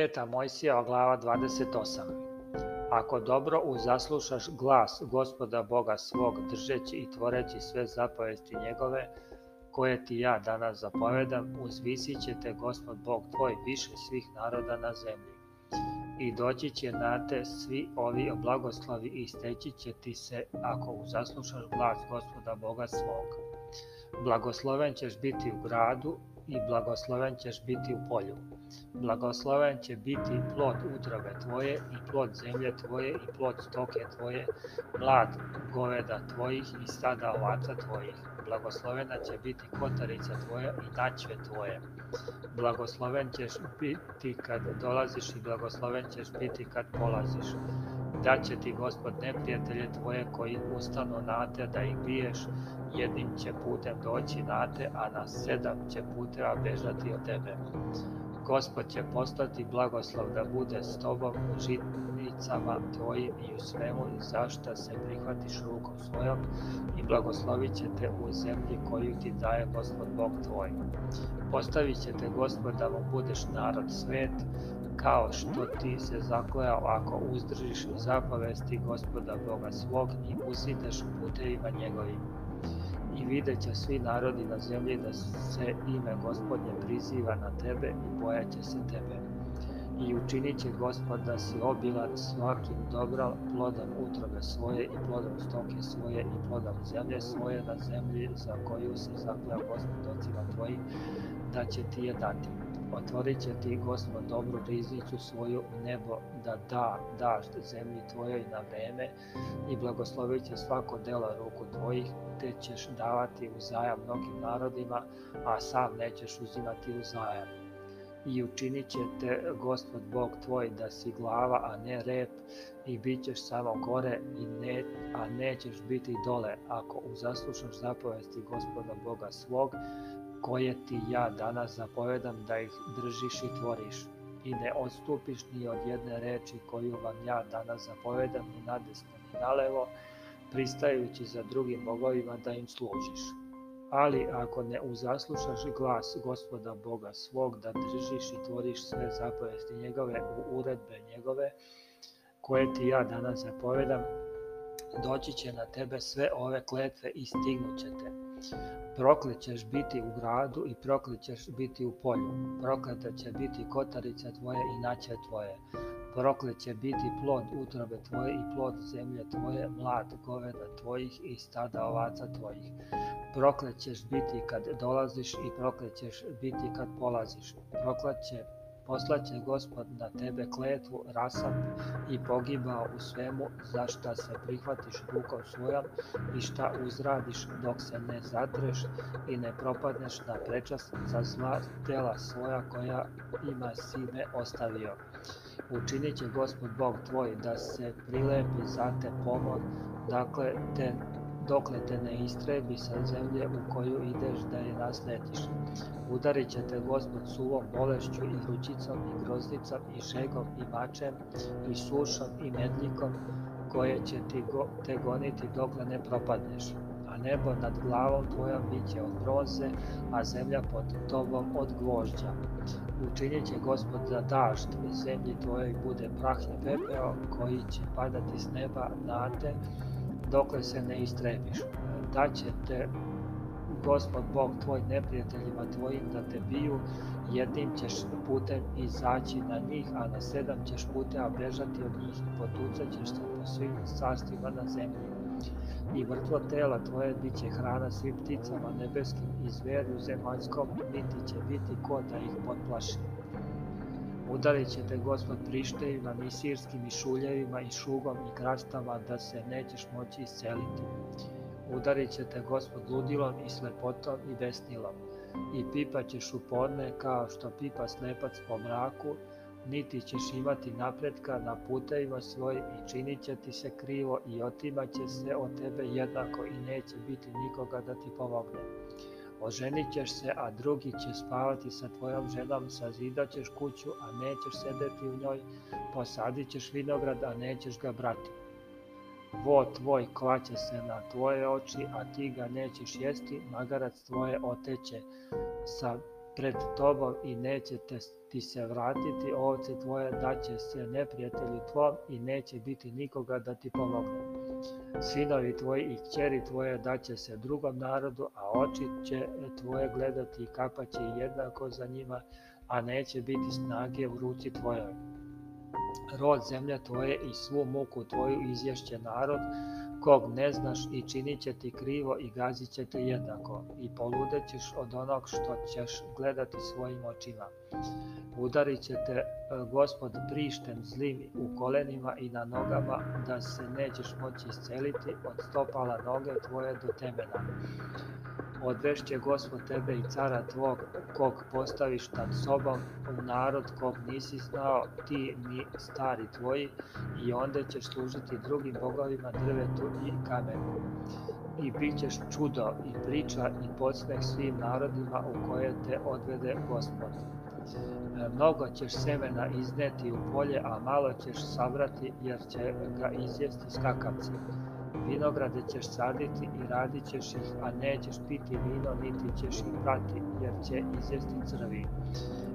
Peta Mojsijeva glava 28 Ako dobro uzaslušaš glas gospoda Boga svog, držeći i tvoreći sve zapovesti njegove, koje ti ja danas zapovedam, uzvisit će te gospod Bog tvoj više svih naroda na zemlji. I doći će na te svi ovi blagoslovi i steći će ti se ako uzaslušaš glas gospoda Boga svog. Blagosloven ćeš biti u gradu i blagosloven ćeš biti u polju blagosloven će biti plod utrobe tvoje i plod zemlje tvoje i plod stoke tvoje, mlad goveda tvojih i stada ovaca tvojih. Blagoslovena će biti kotarica tvoja i daćve tvoje. Blagosloven ćeš biti kad dolaziš i blagosloven ćeš biti kad polaziš. Da će ti gospod neprijatelje tvoje koji ustanu na te da ih biješ, jednim će putem doći na te, a na sedam će puteva bežati od tebe Gospod će postati blagoslov da bude s tobom u žitnicama tvojim i u svemu zašta se prihvatiš rukom svojom i blagoslovit će te u zemlji koju ti daje Gospod Bog tvoj. Postavit će te Gospod da mu budeš narod svet, kao što ti se zaklejao ako uzdržiš zapovesti gospoda Boga svog i usideš putevima njegovim i vidjet će svi narodi na zemlji da se ime gospodnje priziva na tebe i bojaće se tebe i učinit će gospod da si obilan svakim dobra plodom utrobe svoje i plodom stoke svoje i plodom zemlje svoje na zemlji za koju se zaklja gospod ocima tvoji da će ti je dati. Otvorit će ti gospod dobru riznicu svoju u nebo da da dašt zemlji tvojoj na vreme i blagoslovit će svako delo ruku tvojih te ćeš davati uzajam mnogim narodima, a sam nećeš uzimati uzajam i učinit će te gospod Bog tvoj da si glava, a ne rep i bit ćeš samo gore, i ne, a nećeš biti dole ako uzaslušaš zapovesti gospoda Boga svog, koje ti ja danas zapovedam da ih držiš i tvoriš i ne odstupiš ni od jedne reči koju vam ja danas zapovedam ni nadesno ni nalevo, pristajući za drugim bogovima da im služiš. Ali ako ne uzaslušaš glas gospoda Boga svog, da držiš i tvoriš sve zapovesti njegove u uredbe njegove, koje ti ja danas zapovedam, doći će na tebe sve ove kletve i stignuće te. Proklet biti u gradu i proklećeš biti u polju. Prokleta će biti kotarica tvoje i naće tvoje. prokleće biti plod utrobe tvoje i plod zemlje tvoje, mlad goveda tvojih i stada ovaca tvojih proklet ćeš biti kad dolaziš i proklet ćeš biti kad polaziš. Proklet će poslaće gospod na tebe kletvu, rasap i pogiba u svemu za šta se prihvatiš rukom svojom i šta uzradiš dok se ne zatreš i ne propadneš na prečas za zla tela svoja koja ima sine ostavio. Učinit će gospod Bog tvoj da se prilepi za te pomor, dakle te dokle te ne istrebi sa zemlje u koju ideš da je naslediš. Udarit će te gospod suvom bolešću i ručicom i groznicom i šegom i mačem i sušom i medljikom koje će ti go, te goniti dokle ne propadneš. A nebo nad glavom tvojom bit će od bronze, a zemlja pod tobom od gvožđa. Učinit će gospod da dašt zemlji tvojoj bude prah i pepeo koji će padati s neba na te, dokle se ne istrebiš. E, da će te gospod Bog tvoj neprijateljima tvojim da te biju, jednim ćeš putem izaći na njih, a na sedam ćeš puteva bežati od njih i potucat ćeš se po svim sastima na zemlji. I vrtvo tela tvoje bit će hrana svim pticama nebeskim i zverju zemaljskom, niti će biti ko da ih potplaši. Udarit će te gospod prištevima, ni sirskim, i šuljevima, i šugom, i krastava, da se nećeš moći isceliti. Udarit će te gospod ludilom, i slepotom, i besnilom. I pipaćeš u podne, kao što pipa slepac po mraku, niti ćeš imati napretka na putevima svoj i činit će ti se krivo i otimaće se od tebe jednako i neće biti nikoga da ti pomogne. Oženit ćeš se, a drugi će spavati sa tvojom ženom, ćeš kuću, a nećeš sedeti u njoj, posadit ćeš vinograd, a nećeš ga brati. Vo tvoj klaće se na tvoje oči, a ti ga nećeš jesti, magarac tvoje oteće sa pred tobom i neće te, ti se vratiti, ovce tvoje daće se neprijatelju tvom i neće biti nikoga da ti pomogne. Sinovi tvoji i kćeri tvoje daće se drugom narodu, a oči će tvoje gledati i kapaće jednako za njima, a neće biti snage u ruci tvojoj rod zemlje tvoje i svu muku tvoju izješće narod, kog ne znaš i činit će ti krivo i gazit će te jednako i poludećeš od onog što ćeš gledati svojim očima. Udarit će te e, gospod prištem zlim u kolenima i na nogama da se nećeš moći isceliti od stopala noge tvoje do temena. Odvešće Gospod tebe i cara tvog, kog postaviš nad sobom, u narod kog nisi znao, ti ni stari tvoji, i onda ćeš služiti drugim bogovima drvetu i kamenu. I bit ćeš čudo i priča i podsmeh svim narodima u koje te odvede Gospod. E, mnogo ćeš semena izneti u polje, a malo ćeš savrati jer će ga izjesti skakavci vinograde ćeš saditi i radit ćeš ih, a nećeš piti vino, niti ćeš ih prati, jer će izjesti crvi.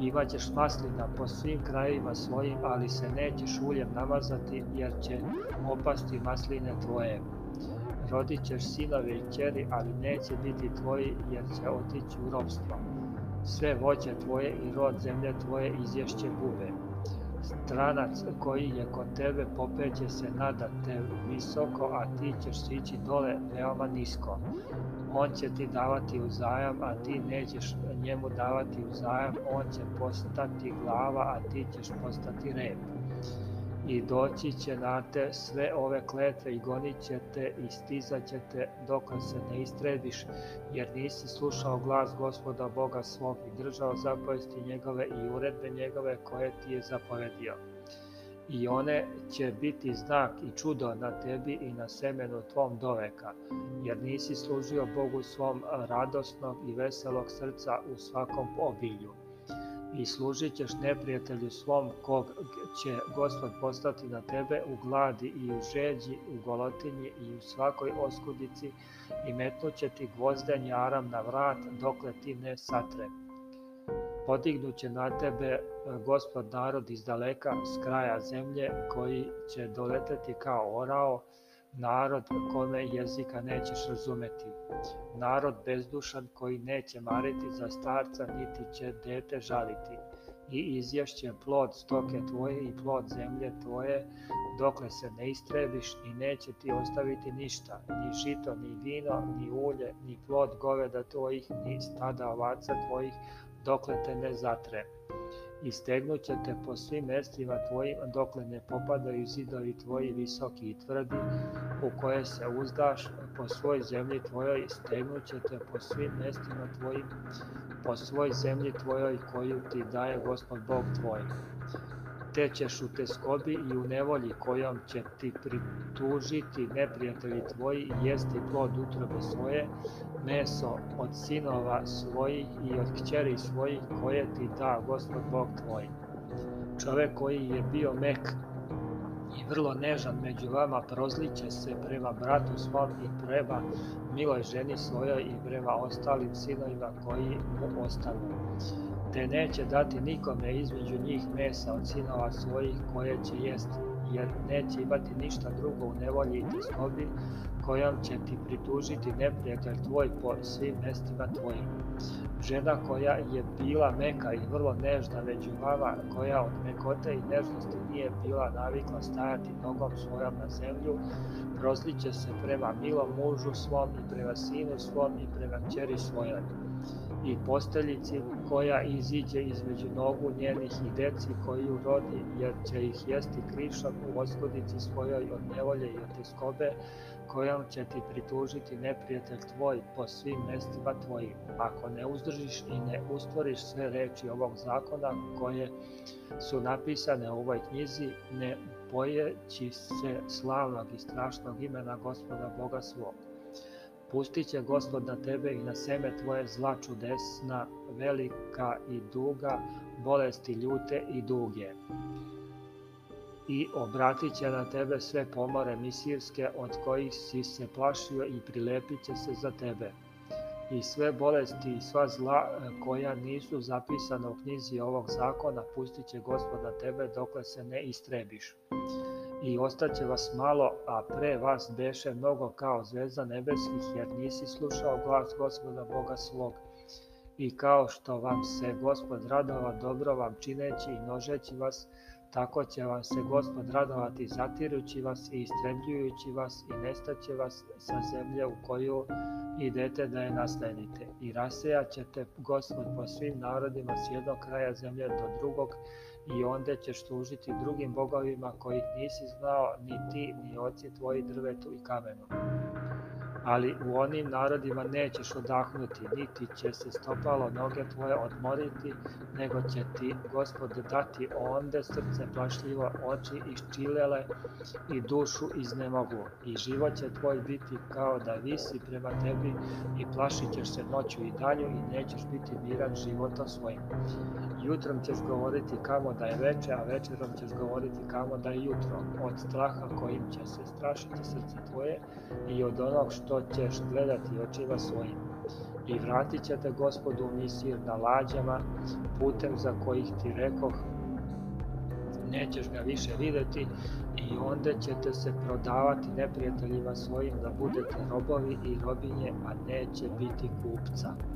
Imaćeš maslina po svim krajevima svojim, ali se nećeš uljem namazati, jer će opasti masline tvoje. Rodit ćeš sinove i ćeri, ali neće biti tvoji, jer će otići u robstvo. Sve voće tvoje i rod zemlje tvoje izješće bube Stranac koji je kod tebe popeće se nada te visoko, a ti ćeš sići dole veoma nisko. On će ti davati uzajam, a ti nećeš njemu davati uzajam, on će postati glava, a ti ćeš postati rep i doći će na te sve ove kletve i gonit će te i stizat će te dokle se ne istrebiš, jer nisi slušao glas gospoda Boga svog i držao zapovesti njegove i uredbe njegove koje ti je zapovedio. I one će biti znak i čudo na tebi i na semenu tvom doveka, jer nisi služio Bogu svom radosnog i veselog srca u svakom obilju i služit ćeš neprijatelju svom kog će gospod postati na tebe u gladi i u žeđi, u golotinji i u svakoj oskudici i metnuće ti gvozden jaram na vrat dokle ti ne satre. Podignuće na tebe e, gospod narod iz daleka s kraja zemlje koji će doleteti kao orao narod kome jezika nećeš razumeti, narod bezdušan koji neće mariti za starca niti će dete žaliti i izješće plod stoke tvoje i plod zemlje tvoje, dokle se ne istrebiš i neće ti ostaviti ništa, ni žito, ni vino, ni ulje, ni plod goveda tvojih, ni stada ovaca tvojih, dokle te ne zatre i stegnuće te po svim mestima tvojim dokle ne popadaju zidovi tvoji visoki i tvrdi u koje se uzdaš po svoj zemlji tvojoj stegnuće te po svim mestima tvojim po svoj zemlji tvojoj koju ti daje gospod Bog tvoj te ćeš u teskobi i u nevolji kojom će ti pritužiti neprijatelji tvoji i jesti plod utrobe svoje, meso od sinova svojih i od kćeri svojih koje ti da gospod Bog tvoj. Čovek koji je bio mek i vrlo nežan među vama, prozliće se prema bratu svom i prema miloj ženi svojoj i prema ostalim sinovima koji mu ostanu. Te neće dati nikome između njih mesa od sinova svojih koje će jesti, jer neće imati ništa drugo u nevolji i teskobi, kojom će ti pritužiti neprijatelj tvoj po svim mestima tvojim. Žena koja je bila meka i vrlo nežna među vama, koja od mekote i nežnosti nije bila navikla stajati nogom svojom na zemlju, prosliće se prema milom mužu svom i prema sinu svom i prema čeri svojoj i posteljici koja iziđe između nogu njenih i deci koju rodi, jer će ih jesti krišom u oskudici svojoj od nevolje i od iskobe, kojom će ti pritužiti neprijatelj tvoj po svim mestima tvojim, ako ne uzdržiš i ne ustvoriš sve reči ovog zakona koje su napisane u ovoj knjizi, ne bojeći se slavnog i strašnog imena gospoda Boga svog. Pustit će gospod na tebe i na seme tvoje zla čudesna, velika i duga, bolesti ljute i duge i obratit će na tebe sve pomore misirske od kojih si se plašio i prilepit će se za tebe. I sve bolesti i sva zla e, koja nisu zapisana u knjizi ovog zakona pustit će gospoda tebe dokle se ne istrebiš. I ostaće vas malo, a pre vas deše mnogo kao zvezda nebeskih, jer nisi slušao glas gospoda Boga svog i kao što vam se gospod radova dobro vam čineći i množeći vas, Tako će vam se gospod radovati zatirujući vas i istrebljujući vas i nestaće vas sa zemlje u koju idete da je nasledite. I rasejaćete gospod po svim narodima s jednog kraja zemlje do drugog i onda ćeš služiti drugim bogovima kojih nisi znao ni ti ni oci tvoji drvetu i kamenu ali u onim narodima nećeš odahnuti, niti će se stopalo noge tvoje odmoriti, nego će ti gospod dati onde srce plašljivo, oči iščilele i dušu iznemogu. I život će tvoj biti kao da visi prema tebi i plašit ćeš se noću i danju i nećeš biti miran životom svojim. Jutrom ćeš govoriti kamo da je veče, a večerom ćeš govoriti kamo da je jutro. Od straha kojim će se strašiti srce tvoje i od onog što što ćeš gledati očima svojim. I vratit će te gospodu misir na lađama, putem za kojih ti rekoh, nećeš ga više videti i onda ćete se prodavati neprijateljima svojim da budete robovi i robinje, a neće biti kupca.